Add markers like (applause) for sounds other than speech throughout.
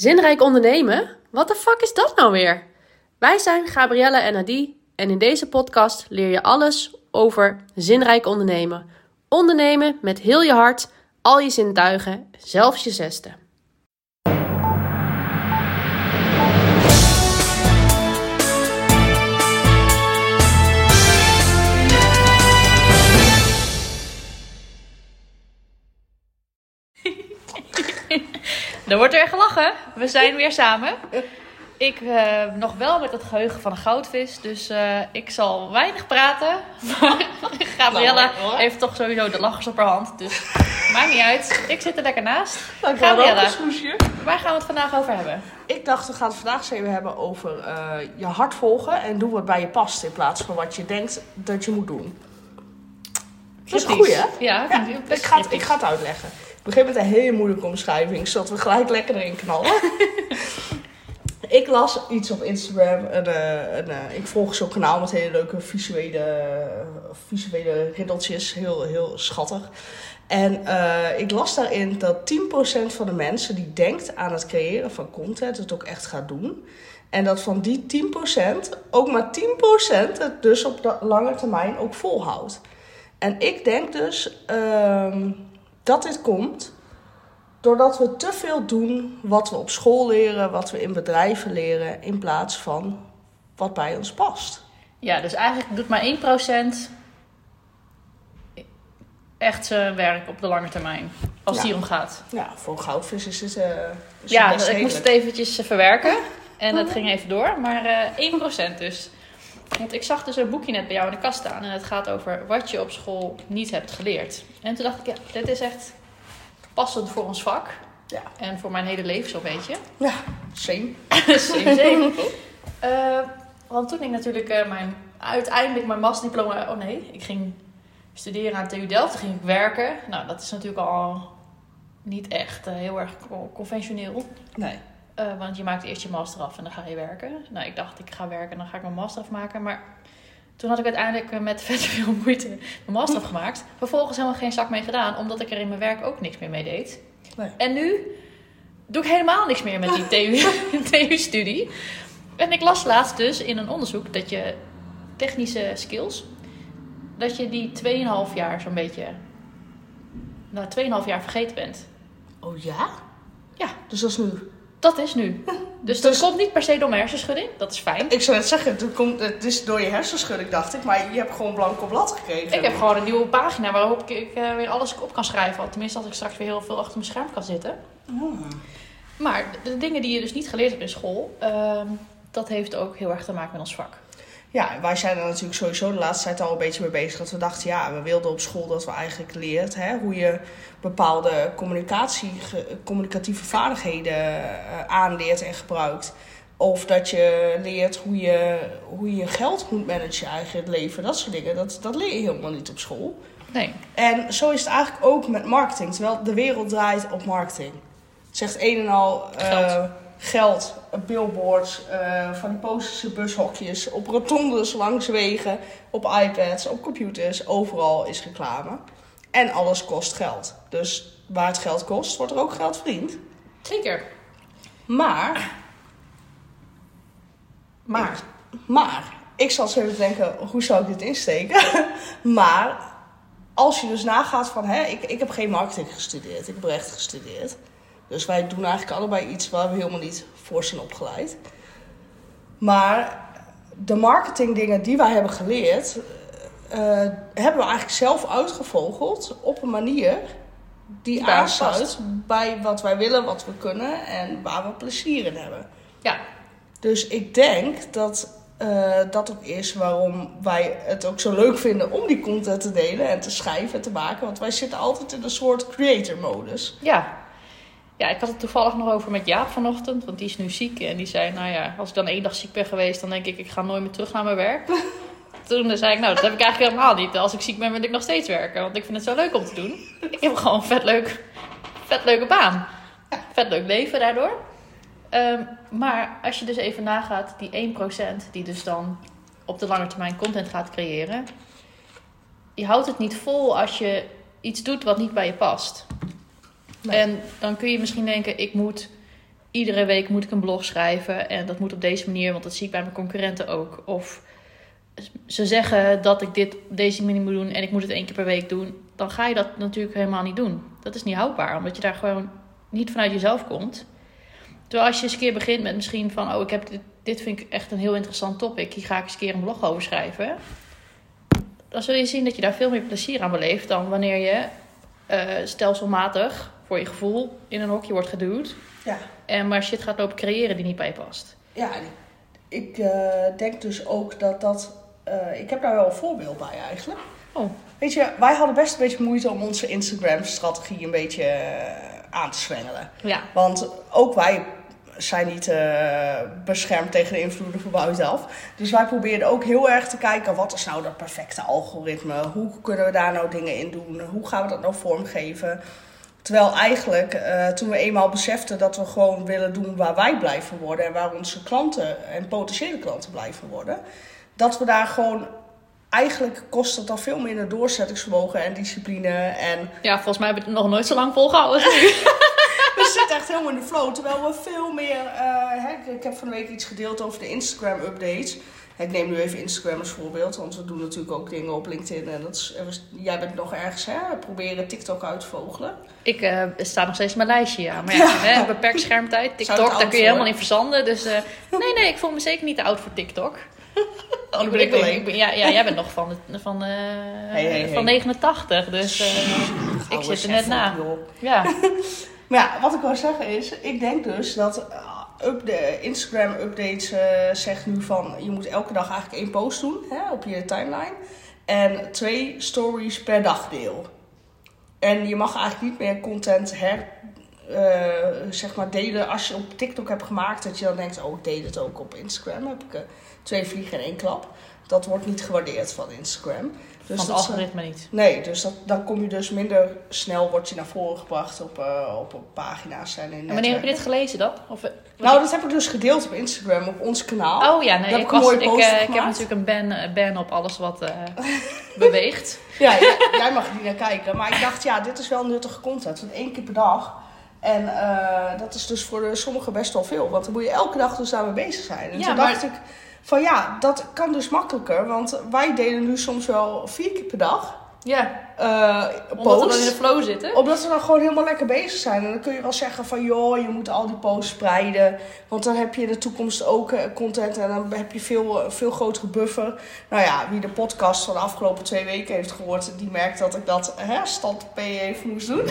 Zinrijk ondernemen? Wat de fuck is dat nou weer? Wij zijn Gabrielle en Adi en in deze podcast leer je alles over zinrijk ondernemen. Ondernemen met heel je hart, al je zintuigen, zelfs je zesde. Er wordt weer gelachen. We zijn weer samen. Ik uh, nog wel met het geheugen van een goudvis, dus uh, ik zal weinig praten. (laughs) Maar Gabriella Nou, heeft toch sowieso de lachers op haar hand, dus (laughs) maakt niet uit. Ik zit er lekker naast. Dankjewel, Gabriella, waar gaan we het vandaag over hebben? Ik dacht, we gaan het vandaag eens even hebben over eh, je hart volgen en doen wat bij je past in plaats van wat je denkt dat je moet doen. Dat is goeie, hè? Ja, ik ga het, ik ga het uitleggen. Ik begin met een hele moeilijke omschrijving, zodat we gelijk lekker erin knallen. (laughs) ik las iets op Instagram. En, eh, en, eh, ik volg zo'n kanaal met hele leuke visuele, visuele riddeltjes. Heel, heel schattig. En eh, ik las daarin dat 10% van de mensen die denkt aan het creëren van content het ook echt gaat doen. En dat van die 10% ook maar 10% het dus op de lange termijn ook volhoudt. En ik denk dus ehm, dat dit komt doordat we te veel doen wat we op school leren, wat we in bedrijven leren, in plaats van wat bij ons past. Ja, dus eigenlijk doet maar 1% echt zijn werk op de lange termijn. Als het Ja. hier om gaat. Ja, voor goudvis is het, eh is Ja, het ik moest het eventjes verwerken. En het ging even door. Maar eh 1% dus. Want ik zag dus een boekje net bij jou in de kast staan. En het gaat over wat je op school niet hebt geleerd. En toen dacht ik, ja, dit is echt passend voor ons vak. Ja. En voor mijn hele leven zo'n beetje. Ja, same. (laughs) Same, same. Eh, want toen ik natuurlijk eh, mijn, uiteindelijk mijn masterdiploma... Oh nee, ik ging studeren aan TU Delft. Toen ging ik werken. Nou, dat is natuurlijk al niet echt eh, heel erg co- conventioneel. Nee. Eh, want je maakt eerst je master af en dan ga je werken. Nou, ik dacht, ik ga werken en dan ga ik mijn master afmaken. Maar toen had ik uiteindelijk met (laughs) vet veel moeite mijn master (laughs) afgemaakt. Vervolgens helemaal geen zak mee gedaan, omdat ik er in mijn werk ook niks meer mee deed. Nee. En nu doe ik helemaal niks meer met die (laughs) TU TU-studie. En ik las laatst dus in een onderzoek dat je technische skills, dat je die 2,5 jaar zo'n beetje, nou 2,5 jaar vergeten bent. Oh ja? Ja. Dus dat is nu. Dat is nu. Dus dat Dus- komt niet per se door mijn hersenschudding. Dat is fijn. Ik zou net zeggen, het, komt, het is door je hersenschudding, dacht ik. Maar je hebt gewoon blanco blad gekregen. Ik heb gewoon een nieuwe pagina waarop ik, ik eh, weer alles op kan schrijven. Tenminste, als ik straks weer heel veel achter mijn scherm kan zitten. Hmm. Maar de, de dingen die je dus niet geleerd hebt in school, ehm, dat heeft ook heel erg te maken met ons vak. Ja, wij zijn er natuurlijk sowieso de laatste tijd al een beetje mee bezig. Dat we dachten, ja, we wilden op school dat we eigenlijk leert hè, hoe je bepaalde communicatie, communicatieve vaardigheden eh, aanleert en gebruikt. Of dat je leert hoe je, hoe je geld moet managen eigenlijk het leven. Dat soort dingen. Dat, dat leer je helemaal niet op school. Nee. En zo is het eigenlijk ook met marketing. Terwijl de wereld draait op marketing. Het zegt een en al eh, Geld. Geld, billboards, eh, van die posters bushokjes, op rotondes, langs wegen, op iPads, op computers. Overal is reclame. En alles kost geld. Dus waar het geld kost, wordt er ook geld verdiend. Zeker. Maar, Maar. maar, ik zat zo even te denken, hoe zou ik dit insteken? (laughs) maar, als je dus nagaat van, hè, ik, ik heb geen marketing gestudeerd, ik heb recht gestudeerd. Dus wij doen eigenlijk allebei iets waar we helemaal niet voor zijn opgeleid. Maar de marketingdingen die wij hebben geleerd, eh, hebben we eigenlijk zelf uitgevogeld op een manier die aansluit bij wat wij willen, wat we kunnen en waar we plezier in hebben. Ja. Dus ik denk dat eh, dat ook is waarom wij het ook zo leuk vinden om die content te delen en te schrijven en te maken. Want wij zitten altijd in een soort creator-modus. Ja. Ja, ik had het toevallig nog over met Jaap vanochtend, want die is nu ziek. En die zei, nou ja, als ik dan één dag ziek ben geweest, dan denk ik, ik ga nooit meer terug naar mijn werk. (laughs) Toen zei ik, nou, dat heb ik eigenlijk helemaal niet. Als ik ziek ben, wil ik nog steeds werken, want ik vind het zo leuk om te doen. Ik heb gewoon een vet leuk, vet leuke baan. Vet leuk leven daardoor. Ehm, maar als je dus even nagaat, die 1% die dus dan op de lange termijn content gaat creëren. Je houdt het niet vol als je iets doet wat niet bij je past. En dan kun je misschien denken, ik moet iedere week moet ik een blog schrijven en dat moet op deze manier, want dat zie ik bij mijn concurrenten ook. Of ze zeggen dat ik dit op deze manier moet doen en ik moet het één keer per week doen, dan ga je dat natuurlijk helemaal niet doen. Dat is niet houdbaar, omdat je daar gewoon niet vanuit jezelf komt. Terwijl als je eens een keer begint met misschien van, oh, ik heb dit, dit vind ik echt een heel interessant topic, hier ga ik eens een keer een blog over schrijven. Dan zul je zien dat je daar veel meer plezier aan beleeft dan wanneer je eh, stelselmatig, voor je gevoel, in een hokje wordt geduwd. Ja. En maar shit gaat lopen creëren die niet bij je past. Ja, ik eh, denk dus ook dat dat... eh, ik heb daar wel een voorbeeld bij eigenlijk. Oh, Weet je, wij hadden best een beetje moeite om onze Instagram-strategie een beetje eh, aan te zwengelen. ja. Want ook wij zijn niet beschermd tegen de invloeden van buitenaf. Dus wij probeerden ook heel erg te kijken, wat is nou dat perfecte algoritme? Hoe kunnen we daar nou dingen in doen? Hoe gaan we dat nou vormgeven? Terwijl eigenlijk, eh, toen we eenmaal beseften dat we gewoon willen doen waar wij blij van worden... en waar onze klanten en potentiële klanten blij van worden... dat we daar gewoon... Eigenlijk kost het dan veel minder doorzettingsvermogen en discipline en ja, volgens mij heb ik het nog nooit zo lang volgehouden. (laughs) we zitten echt helemaal in de flow. Terwijl we veel meer. eh, hè, ik- ik heb van de week iets gedeeld over de Instagram-updates. Ik neem nu even Instagram als voorbeeld, want we doen natuurlijk ook dingen op LinkedIn. En dat is, jij bent nog ergens, hè? Proberen TikTok uit te vogelen. Ik eh, sta nog steeds in mijn lijstje, ja. Maar ja, hè, beperkt schermtijd. TikTok, daar kun je helemaal in verzanden. Dus eh, nee, nee, ik voel me zeker niet te oud voor TikTok. (laughs) Oh, ik ben, ik ben, ik ben- ja, ja, jij bent nog van, de, van, eh, Hey, hey, hey. van 89, dus ik zit er net na. Ja, (laughs) Maar ja, wat ik wil zeggen is, ik denk dus dat up de Instagram-updates eh, zegt nu van je moet elke dag eigenlijk één post doen hè, op je timeline. En twee stories per dag deel. En je mag eigenlijk niet meer content her, eh, zeg maar delen als je op TikTok hebt gemaakt. Dat je dan denkt, oh ik deel het ook op Instagram. Heb ik eh, twee vliegen in één klap. Dat wordt niet gewaardeerd van Instagram. Dus van het algoritme niet. Nee, dus dat, dan kom je dus minder snel wordt je naar voren gebracht op, eh, op, op pagina's en in En wanneer heb je dit gelezen dan? Of, eh, Nou, dat heb ik dus gedeeld op Instagram, op ons kanaal. Oh ja, nee, heb ik, ik was, ik, eh, ik heb natuurlijk een ban, ban op alles wat (laughs) beweegt. Ja, jij, jij mag niet naar kijken. Maar ik dacht, ja, dit is wel nuttige content. Want één keer per dag. En dat is dus voor sommigen best wel veel. Want dan moet je elke dag dus daarmee bezig zijn. En Ja, toen maar- dacht ik van ja, dat kan dus makkelijker. Want wij delen nu soms wel vier keer per dag Ja, eh omdat we dan in de flow zitten. Omdat we dan gewoon helemaal lekker bezig zijn. En dan kun je wel zeggen van joh, je moet al die posts spreiden. Want dan heb je in de toekomst ook eh, content en dan heb je veel, eh, veel grotere buffer. Nou ja, wie de podcast van de afgelopen twee weken heeft gehoord, die merkt dat ik dat hè, stand P even moest doen.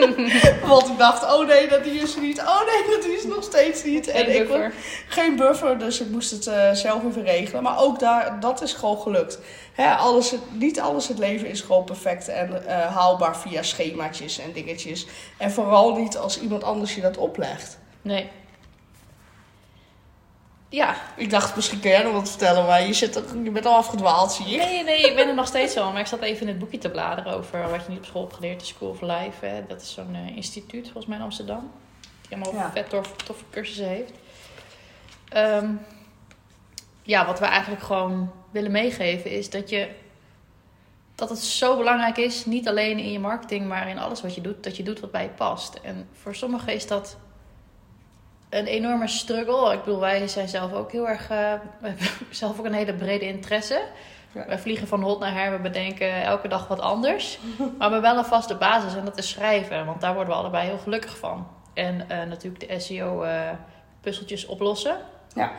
(laughs) Want ik dacht, oh nee, dat die is er niet. Oh nee, dat die is nog steeds niet. Geen en ik buffer. geen buffer, dus ik moest het zelf even regelen. Maar ook daar, dat is gewoon gelukt. Hè, alles, niet alles het leven is gewoon perfect en eh, haalbaar via schemaatjes en dingetjes. En vooral niet als iemand anders je dat oplegt. Nee. Ja, Ik dacht, misschien kun jij nog wat vertellen, maar je, zit, je bent al afgedwaald, zie je. Nee, nee, ik ben er nog steeds zo. Maar ik zat even in het boekje te bladeren over wat je niet op school hebt geleerd. De School of Life. Hè. Dat is zo'n eh, instituut volgens mij in Amsterdam. Die allemaal Ja. vet tof, toffe cursussen heeft. Ehm, ja, wat we eigenlijk gewoon willen meegeven is dat je... Dat het zo belangrijk is, niet alleen in je marketing, maar in alles wat je doet, dat je doet wat bij je past. En voor sommigen is dat een enorme struggle. Ik bedoel, wij zijn zelf ook heel erg, eh, (laughs) we hebben zelf ook een hele brede interesse. Ja. Wij vliegen van hot naar her, we bedenken elke dag wat anders. (laughs) maar we hebben wel een vaste basis en dat is schrijven, want daar worden we allebei heel gelukkig van. En eh, natuurlijk de SEO-puzzeltjes oplossen. Ja.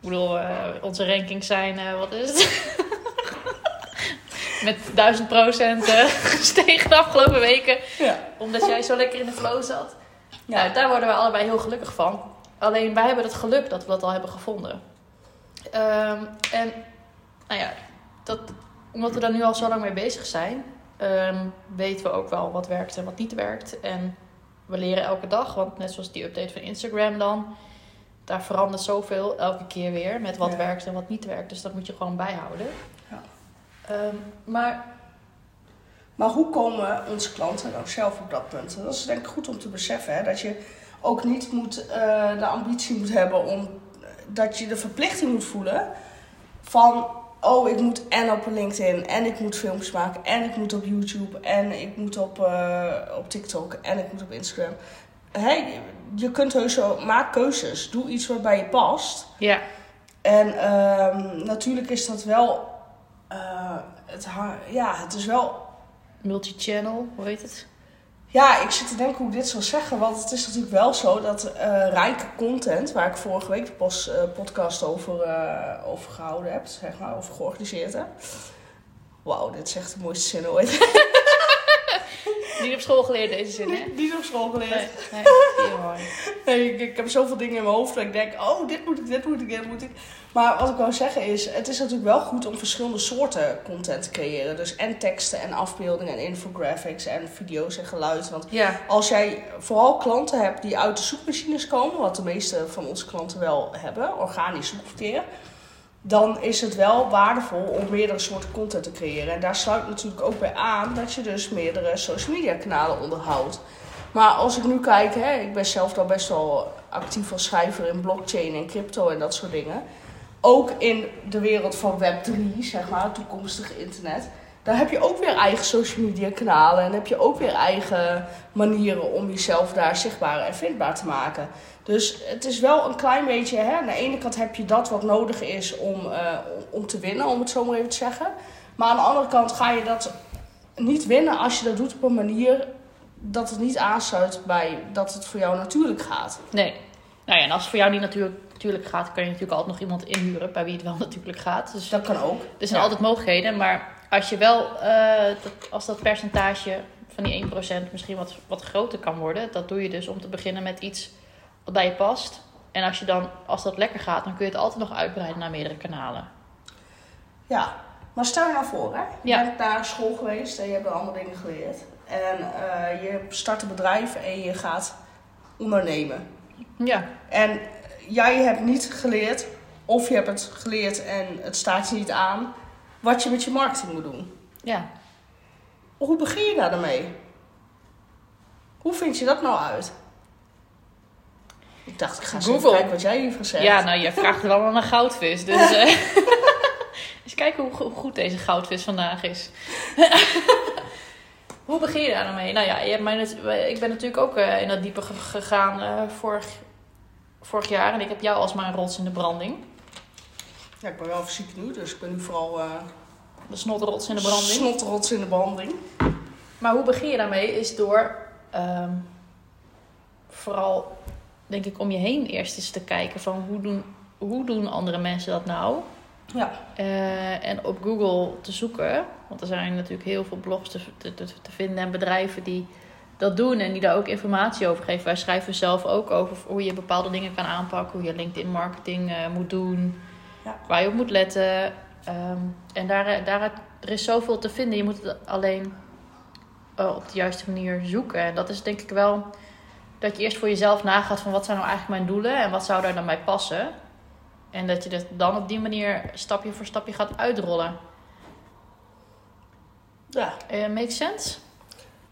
Ik bedoel, eh, onze rankings zijn, eh, wat is het? (laughs) Met duizend procent (laughs) gestegen de afgelopen weken. Ja. Omdat jij zo lekker in de flow zat. Ja. Nou, daar worden we allebei heel gelukkig van. Alleen wij hebben het geluk dat we dat al hebben gevonden. Ehm, en nou ja, dat, omdat we daar nu al zo lang mee bezig zijn, ehm, weten we ook wel wat werkt en wat niet werkt. En we leren elke dag, want net zoals die update van Instagram dan, daar verandert zoveel elke keer weer met wat Ja. werkt en wat niet werkt. Dus dat moet je gewoon bijhouden. Ehm, maar Maar hoe komen onze klanten nou zelf op dat punt? Dat is denk ik goed om te beseffen. Hè? Dat je ook niet moet, eh, de ambitie moet hebben om dat je de verplichting moet voelen van oh, ik moet en op LinkedIn en ik moet filmpjes maken en ik moet op YouTube en ik moet op, eh, op TikTok en ik moet op Instagram. hè, je kunt heus zo, maak keuzes. Doe iets wat bij je past. Ja. En ehm, natuurlijk is dat wel, eh, het, ja, het is wel Multichannel, hoe heet het? Ja, ik zit te denken hoe ik dit zou zeggen. Want het is natuurlijk wel zo dat eh, rijke content, waar ik vorige week de eh, podcast over, over gehouden heb, zeg maar, over georganiseerd heb. Wauw, dit is echt de mooiste zin ooit. (laughs) Niet op school geleerd deze zin, hè? Niet op school geleerd. Nee, nee. Nee, ik, ik heb zoveel dingen in mijn hoofd dat ik denk, oh, dit moet ik, dit moet ik, dit moet ik. Maar wat ik wou zeggen is, het is natuurlijk wel goed om verschillende soorten content te creëren. Dus en teksten en afbeeldingen en infographics en video's en geluid. Want Ja, als jij vooral klanten hebt die uit de zoekmachines komen, wat de meeste van onze klanten wel hebben, organisch zoekverkeer, dan is het wel waardevol om meerdere soorten content te creëren. En daar sluit natuurlijk ook bij aan dat je dus meerdere social media kanalen onderhoudt. Maar als ik nu kijk, hè, ik ben zelf dan best wel actief als schrijver in blockchain en crypto en dat soort dingen. Ook in de wereld van Web3, zeg maar, het toekomstige internet. Daar heb je ook weer eigen social media kanalen en heb je ook weer eigen manieren om jezelf daar zichtbaar en vindbaar te maken. Dus het is wel een klein beetje, hè, aan de ene kant heb je dat wat nodig is om, eh, om te winnen, om het zo maar even te zeggen. Maar aan de andere kant ga je dat niet winnen als je dat doet op een manier dat het niet aansluit bij dat het voor jou natuurlijk gaat. nee. Nou ja, en als het voor jou niet natuurlijk, natuurlijk gaat, kan je natuurlijk altijd nog iemand inhuren bij wie het wel (laughs) natuurlijk gaat. Dus Dat kan ook. er zijn Ja. altijd mogelijkheden. Maar als je wel, eh, dat, als dat percentage van die 1% misschien wat, wat groter kan worden, dat doe je dus om te beginnen met iets wat bij je past. En als je dan, als dat lekker gaat, dan kun je het altijd nog uitbreiden naar meerdere kanalen. Ja, maar stel je nou voor, hè? je Ja. bent naar school geweest en je hebt allemaal dingen geleerd. En eh, je start een bedrijf en je gaat ondernemen. Ja, En jij hebt niet geleerd, of je hebt het geleerd en het staat je niet aan, wat je met je marketing moet doen. ja. Hoe begin je daar dan mee? Hoe vind je dat nou uit? Ik dacht, ik ga eens Google. kijken wat jij hiervan zegt. Ja, nou, je vraagt wel aan een goudvis. Dus (laughs) eh (laughs) eens kijken hoe, hoe goed deze goudvis vandaag is. (laughs) hoe begin je daar dan mee? Nou ja, je hebt mij net- ik ben natuurlijk ook eh, in dat diepe ge- gegaan eh, vorig, vorig jaar. En ik heb jou als mijn rots in de branding. Ja, ik ben wel fysiek nu, dus ik ben nu vooral... De snotrots in de branding. Snotterots in de branding. Maar hoe begin je daarmee is door ehm, vooral, denk ik, om je heen eerst eens te kijken van hoe doen, hoe doen andere mensen dat nou? Ja. Eh, en op Google te zoeken. Want er zijn natuurlijk heel veel blogs te, te, te, vinden en bedrijven die dat doen en die daar ook informatie over geven. Wij schrijven zelf ook over hoe je bepaalde dingen kan aanpakken, hoe je LinkedIn marketing eh, moet doen, Ja. waar je op moet letten. Ehm, en daar, daar, er is zoveel te vinden. Je moet het alleen eh, op de juiste manier zoeken. En dat is denk ik wel dat je eerst voor jezelf nagaat van wat zijn nou eigenlijk mijn doelen en wat zou daar dan bij passen. En dat je dat dan op die manier stapje voor stapje gaat uitrollen. Ja. Eh makes sense?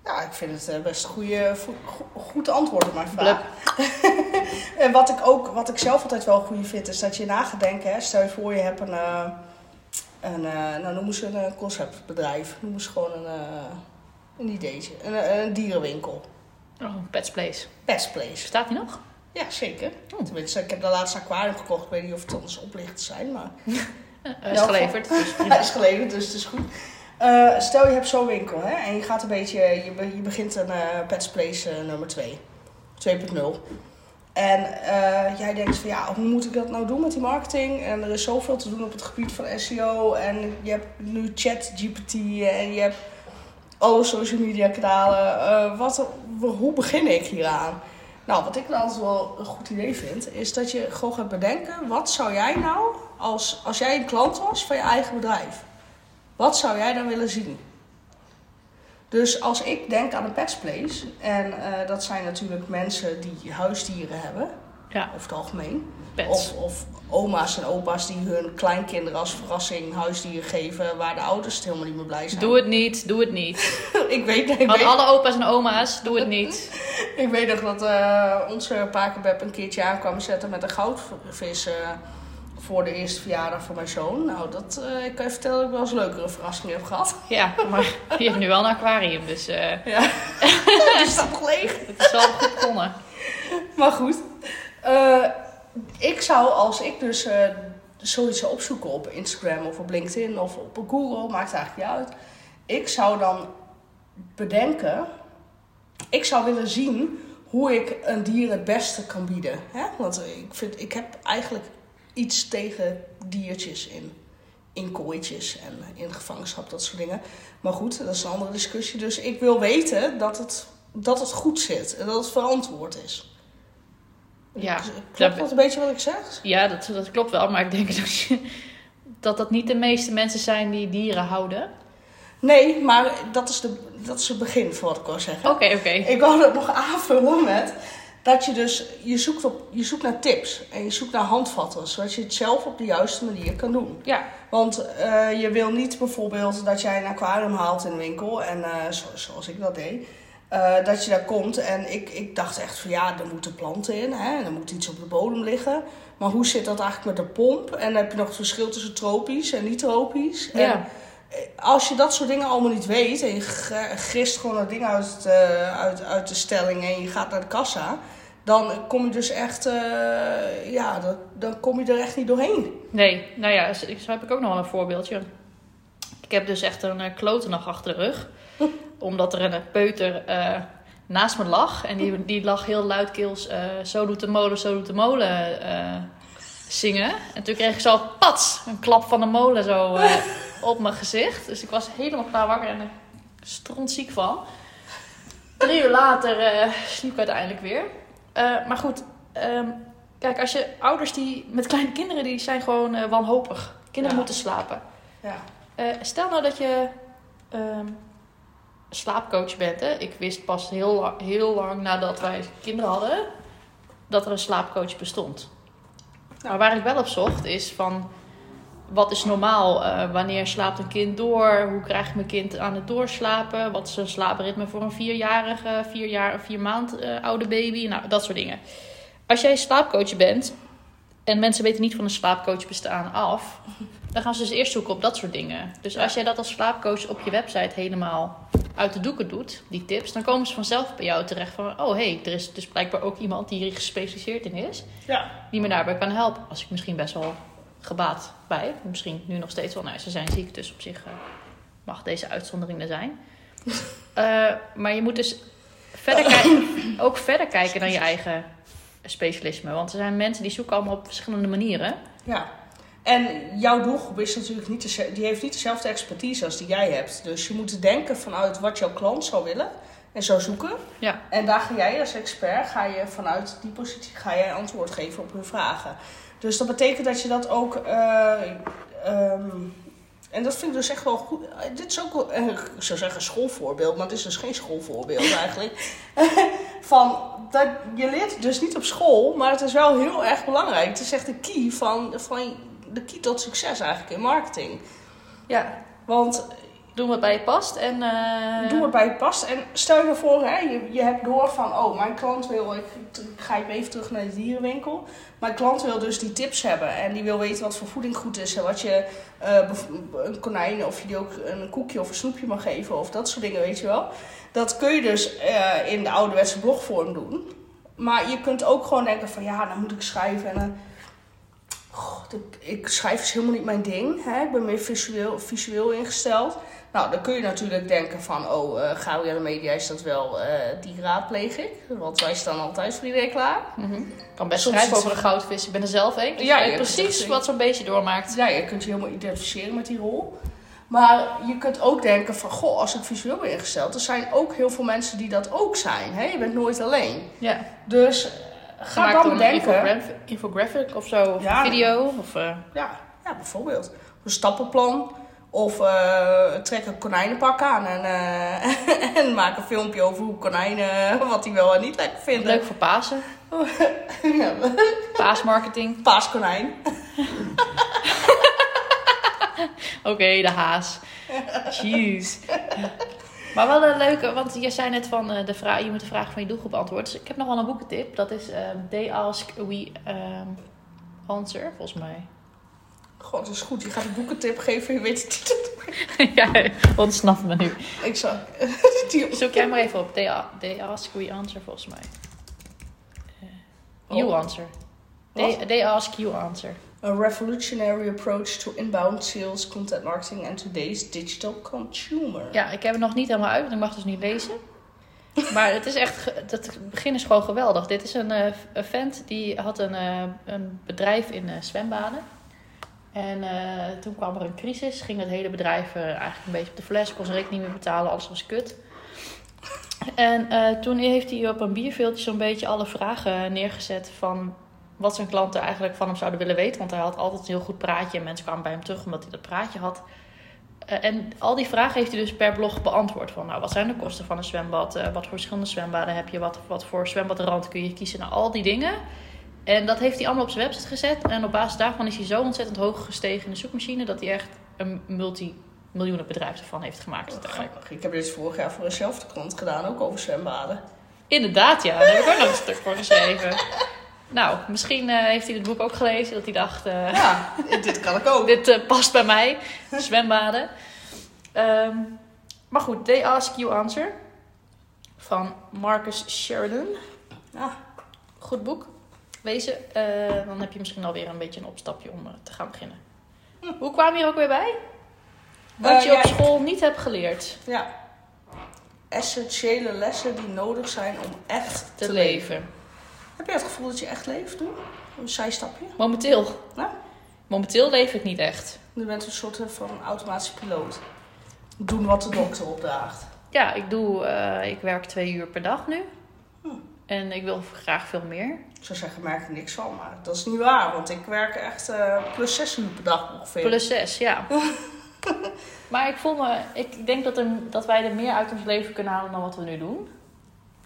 ja, ik vind het eh, best een goede, go- goed antwoord op mijn vraag. (laughs) en wat ik ook, wat ik zelf altijd wel goed vind, is dat je na gaat denken. Hè, stel je voor, je hebt een, eh, een nou noemen ze een conceptbedrijf. Noemen ze gewoon een, een ideetje. Een, een dierenwinkel. Oh, Pets Place. Best place. Bestaat die nog? Ja, zeker. Oh. Tenminste, ik heb de laatste aquarium gekocht. Ik weet niet of het anders oplicht zijn, maar... (laughs) Eh, is geleverd. Dus (laughs) is geleverd, dus het is goed. Eh, stel je hebt zo'n winkel hè, en je gaat een beetje, je, be- je begint een eh Pets Place eh, nummer 2, 2.0. En jij denkt van ja, hoe moet ik dat nou doen met die marketing? En er is zoveel te doen op het gebied van SEO. En je hebt nu ChatGPT en je hebt alle social media kanalen. Eh, wat, hoe begin ik hieraan? Nou, wat ik dan altijd wel een goed idee vind, is dat je gewoon gaat bedenken: wat zou jij nou, als, als jij een klant was van je eigen bedrijf, wat zou jij dan willen zien? Dus als ik denk aan een Pets Place, en eh, dat zijn natuurlijk mensen die huisdieren hebben, Ja, over het algemeen. pets. Of, of oma's en opa's die hun kleinkinderen als verrassing huisdieren geven, waar de ouders het helemaal niet meer blij zijn. Doe het niet, doe het niet. (laughs) ik, weet, ik, Aan weet, alle opa's en oma's, doe het niet. (laughs) ik weet nog dat eh, onze pakenbeb een keertje aankwam zetten met een goudvis eh, voor de eerste verjaardag van mijn zoon. Nou, dat, eh, ik kan je vertellen dat ik wel eens leukere verrassingen heb gehad. Ja, maar je hebt nu wel een aquarium, dus eh Ja. Die staat nog leeg. het is wel goed begonnen. maar goed. Eh, ik zou, als ik dus eh, zoiets zou opzoeken op Instagram of op LinkedIn of op Google, maakt eigenlijk niet uit. Ik zou dan bedenken, ik zou willen zien hoe ik een dier het beste kan bieden. Hè? Want ik, vind, ik heb eigenlijk iets tegen diertjes in, in kooitjes en in gevangenschap, dat soort dingen. Maar goed, dat is een andere discussie. Dus ik wil weten dat het, dat het goed zit en dat het verantwoord is. Ja, Klopt dat- dat een beetje wat ik zeg? Ja, dat, dat klopt wel. Maar ik denk (laughs) dat, je, dat dat niet de meeste mensen zijn die dieren houden. Nee, maar dat is, de, dat is het begin van wat ik wil zeggen. Oké, oké. Ik wou dat nog (laughs) aanvullen met dat je dus, je zoekt, op, je zoekt naar tips en je zoekt naar handvatten, zodat je het zelf op de juiste manier kan doen. Ja, Want eh, je wil niet bijvoorbeeld dat jij een aquarium haalt in de winkel en eh, zo- zoals ik dat deed. Eh, dat je daar komt en ik, ik dacht echt van ja, er moeten planten in hè, en er moet iets op de bodem liggen. Maar hoe zit dat eigenlijk met de pomp? En dan heb je nog het verschil tussen tropisch en niet tropisch. En ja. als je dat soort dingen allemaal niet weet en je g- grist gewoon dat ding uit, eh, uit, uit de stelling en je gaat naar de kassa, dan kom je dus echt, eh, ja, dan, dan kom je er echt niet doorheen. Nee, nou ja, zo zo heb ik ook nog wel een voorbeeldje. Ik heb dus echt een uh, klote nog achter de rug. (laughs) omdat er een peuter eh, naast me lag. En die, die lag heel luidkeels eh, Zo doet de molen, zo doet de molen eh, zingen. En toen kreeg ik zo pats, een klap van de molen zo op mijn gezicht. Dus ik was helemaal klaar wakker en er strontziek van. Drie uur later sliep ik uiteindelijk weer. Maar goed, ehm, kijk, als je ouders die met kleine kinderen, die zijn gewoon eh, wanhopig. Kinderen Ja. moeten slapen. Ja. Stel nou dat je ehm, slaapcoach bent. Hè? Ik wist pas heel, la- heel lang nadat wij kinderen hadden dat er een slaapcoach bestond. Maar waar ik wel op zocht is van wat is normaal? Eh, wanneer slaapt een kind door? Hoe krijg ik mijn kind aan het doorslapen? Wat is een slaapritme voor een vierjarige, vier jaar, vier maand eh, oude baby? Nou, dat soort dingen. Als jij slaapcoach bent en mensen weten niet van een slaapcoach bestaan af, dan gaan ze dus eerst zoeken op dat soort dingen. Dus Ja. als jij dat als slaapcoach op je website helemaal uit de doeken doet, die tips, dan komen ze vanzelf bij jou terecht van, oh hé, hey, er is dus blijkbaar ook iemand die hier gespecialiseerd in is Ja. die me daarbij kan helpen. Was ik misschien best wel gebaat bij. Misschien nu nog steeds wel. Nou, ze zijn ziek, dus op zich eh, mag deze uitzondering er zijn. (laughs) Eh, maar je moet dus verder ook verder kijken dan je eigen specialisme. Want er zijn mensen die zoeken allemaal op verschillende manieren. ja. En jouw doelgroep is natuurlijk niet die heeft niet dezelfde expertise als die jij hebt. Dus je moet denken vanuit wat jouw klant zou willen en zou zoeken. Ja. En daar ga jij als expert, ga je vanuit die positie, ga jij antwoord geven op hun vragen. Dus dat betekent dat je dat ook, eh, ehm, en dat vind ik dus echt wel goed. Eh, Dit is ook, eh, ik zou zeggen schoolvoorbeeld, maar het is dus geen schoolvoorbeeld (laughs) eigenlijk. (laughs) van, dat, je leert dus niet op school, maar het is wel heel erg belangrijk. Het is echt de key van, van de key tot succes eigenlijk in marketing. Ja. Want Doen wat bij je past. En, eh, Doe wat bij je past. En stel je voor, hè, je, je hebt door van, oh, mijn klant wil, ik, ik ga even terug naar de dierenwinkel. Mijn klant wil dus die tips hebben en die wil weten wat voor voeding goed is en wat je eh, een konijn of je die ook een koekje of een snoepje mag geven of dat soort dingen, weet je wel. Dat kun je dus eh, in de ouderwetse blogvorm doen. Maar je kunt ook gewoon denken van, ja, dan moet ik schrijven en. God, ik, ik schrijf is helemaal niet mijn ding. Hè? Ik ben meer visueel, visueel ingesteld. Nou, dan kun je natuurlijk denken van, oh, eh Gabrielle Media is dat wel, eh, die raadpleeg ik. Want wij staan altijd voor iedereen klaar. Ik kan best Soms schrijven over een goudvis. Ik ben er zelf een. Dus Ja, precies wat zo'n beestje doormaakt. Ja, je kunt je helemaal identificeren met die rol. Maar je kunt ook denken van, goh, als ik visueel ben ingesteld, er zijn ook heel veel mensen die dat ook zijn. Hè? Je bent nooit alleen. Ja. Dus ga dan bedenken. infographic of zo. Of Ja. een video. Of, eh, Ja, ja, bijvoorbeeld. Een stappenplan. Of eh, trek een konijnenpak aan en, eh, (laughs) en maak een filmpje over hoe konijnen, (laughs) wat die wel en niet lekker vinden. leuk voor Pasen. (laughs) Ja, Paasmarketing. paaskonijn. Oké, de haas. Jeez. Maar wel een leuke, want je zei net van eh, de vraag, je moet de vraag van je doelgroep beantwoorden. Dus ik heb nog wel een boekentip. Dat is ehm, They Ask, We ehm, Answer, volgens mij. God, dat is goed. Je gaat een boekentip geven, je weet het niet. (laughs) ja, ontsnapt me nu. Ik (laughs) die- Zoek jij maar even op. They, They Ask, We Answer, volgens mij. Eh, You Oh. answer. They, they ask, you answer. A revolutionary approach to inbound sales, content marketing and today's digital consumer. Ja, ik heb het nog niet helemaal uit, want ik mag dus niet lezen. Maar het is echt, het begin is gewoon geweldig. Dit is een, een vent die had een, eh, een bedrijf in eh, zwembaden. En toen kwam er een crisis, ging het hele bedrijf eigenlijk een beetje op de fles, kon zijn rekening niet meer betalen, alles was kut. En toen heeft hij op een bierveeltje zo'n beetje alle vragen neergezet van wat zijn klanten eigenlijk van hem zouden willen weten. Want hij had altijd een heel goed praatje en mensen kwamen bij hem terug omdat hij dat praatje had. Eh, en al die vragen heeft hij dus per blog beantwoord. Van, nou, wat zijn de kosten van een zwembad? Eh, wat voor verschillende zwembaden heb je? Wat, wat voor zwembadrand kun je kiezen? Nou, al die dingen. En dat heeft hij allemaal op zijn website gezet. En op basis daarvan is hij zo ontzettend hoog gestegen in de zoekmachine... dat hij echt een multimiljoenenbedrijf ervan heeft gemaakt. Grappig. Ik heb dit vorig jaar voor eenzelfde klant gedaan, ook over zwembaden. Inderdaad, ja. Daar heb ik ook nog een stuk voor geschreven. Nou, misschien eh, heeft hij het boek ook gelezen. Dat hij dacht... eh, Ja, dit kan ik ook. (laughs) Dit eh, past bij mij. Zwembaden. Ehm, maar goed, They Ask You Answer. Van Marcus Sheridan. Ja, Goed boek. Lezen. Dan heb je misschien alweer een beetje een opstapje om te gaan beginnen. Hoe kwam je hier ook weer bij? Wat je op school niet hebt geleerd ja. Essentiële lessen die nodig zijn om echt te, te, leven. Heb je het gevoel dat je echt leeft nu? Een zijstapje? Momenteel. Ja. Momenteel leef ik niet echt. Je bent een soort van automatische piloot. Doen wat de dokter opdraagt. Ja, ik doe... eh, ik werk twee uur per dag nu. Hm. En ik wil graag veel meer. Ik zou zeggen, merk er niks van, maar dat is niet waar. Want ik werk echt eh, plus 6 uur per dag ongeveer. Plus zes, ja. (laughs) maar ik voel me, ik denk dat, er, dat wij er meer uit ons leven kunnen halen dan wat we nu doen.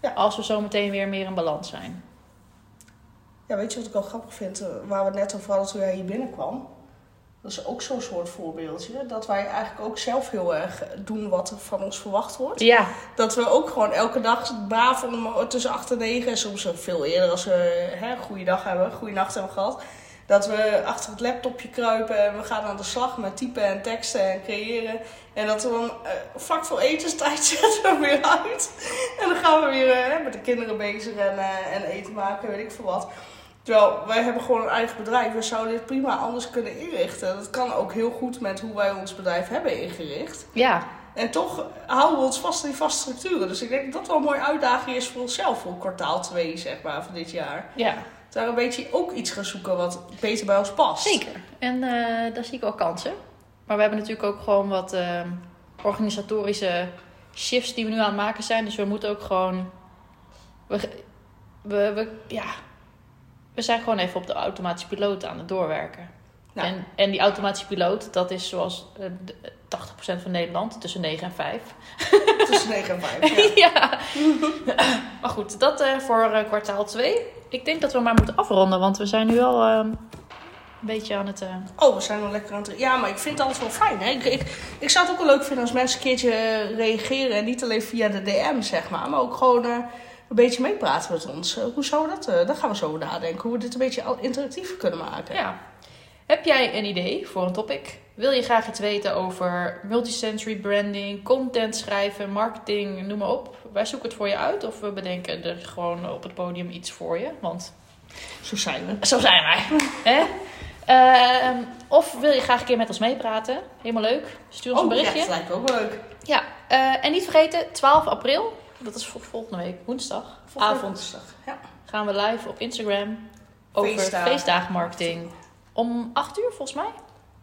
Ja. Als we zo meteen weer meer in balans zijn. Ja, weet je wat ik wel grappig vind? eh, Waar we het net over hadden toen jij hier binnenkwam. Dat is ook zo'n soort voorbeeldje. Dat wij eigenlijk ook zelf heel erg doen wat er van ons verwacht wordt. Ja, Dat we ook gewoon elke dag braaf om, tussen 8 en 9 en soms veel eerder als we hè, een goede dag hebben, een goede nacht hebben gehad. Dat we achter het laptopje kruipen en we gaan aan de slag met typen en teksten en creëren. En dat we dan eh, vlak voor etenstijd (laughs) zetten we weer uit. En dan gaan we weer eh, met de kinderen bezig en, en eten maken, weet ik veel wat. Terwijl wij hebben gewoon een eigen bedrijf. We zouden dit prima anders kunnen inrichten. Dat kan ook heel goed met hoe wij ons bedrijf hebben ingericht. ja, En toch houden we ons vast in die vaste structuren. Dus ik denk dat dat wel een mooie uitdaging is voor onszelf voor kwartaal 2, zeg maar, van dit jaar. ja, Daar een beetje ook iets gaan zoeken wat beter bij ons past. zeker. En eh, daar zie ik wel kansen. Maar we hebben natuurlijk ook gewoon wat eh, organisatorische shifts die we nu aan het maken zijn. Dus we moeten ook gewoon... We, we, we, ja, we zijn gewoon even op de automatische piloot aan het doorwerken. Ja. En, en die automatische piloot, dat is zoals eh, de- 80% van Nederland, tussen 9 en 5. (laughs) Tussen 9 en 5. Ja. (laughs) ja. (laughs) maar goed, dat eh, voor eh, kwartaal 2. Ik denk dat we maar moeten afronden, want we zijn nu al eh, een beetje aan het... eh, Oh, we zijn wel lekker aan het... Ja, maar ik vind het altijd wel fijn. Hè? Ik, ik, ik zou het ook wel leuk vinden als mensen een keertje eh, reageren. En niet alleen via de DM, zeg maar. Maar ook gewoon eh, een beetje meepraten met ons. Eh, hoe zou dat... eh daar gaan we zo over nadenken. Hoe we dit een beetje al interactiever kunnen maken. ja. Heb jij een idee voor een topic? Wil je graag iets weten over multisensory branding, content schrijven, marketing, noem maar op? Wij zoeken het voor je uit of we bedenken er gewoon op het podium iets voor je. Want Zo zijn we. Zo zijn wij. (laughs) Hè? Ehm, of wil je graag een keer met ons meepraten? Helemaal leuk. Stuur ons een Oh, ja, berichtje. dat lijkt me ook leuk. Ja, eh, en niet vergeten, 12 april, dat is voor volgende week, woensdag, Volgende avond, woensdag. Ja. gaan we live op Instagram over Feestdagen. feestdagenmarketing. Om 8 uur volgens mij.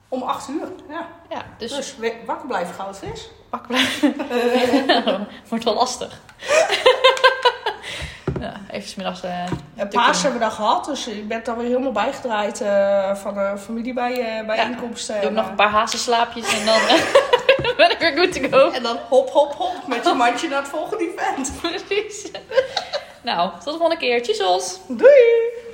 Om 8 uur. Ja. Ja, dus, Dus, wakker blijven goud vis. wakker blijven. (laughs) Wordt wel lastig. (laughs) ja, even smiddags. eh En Tukken. paas hebben we dan gehad, dus ik ben dan weer helemaal bijgedraaid eh, van de familie bij, eh, bijeenkomsten. doe ik En, nog eh, een paar hazenslaapjes en dan (laughs) (laughs) ben ik weer good to go. En dan hop, hop, hop met je mandje naar het volgende event. (laughs) Precies. Nou, tot de volgende keer. Tjus! Doei!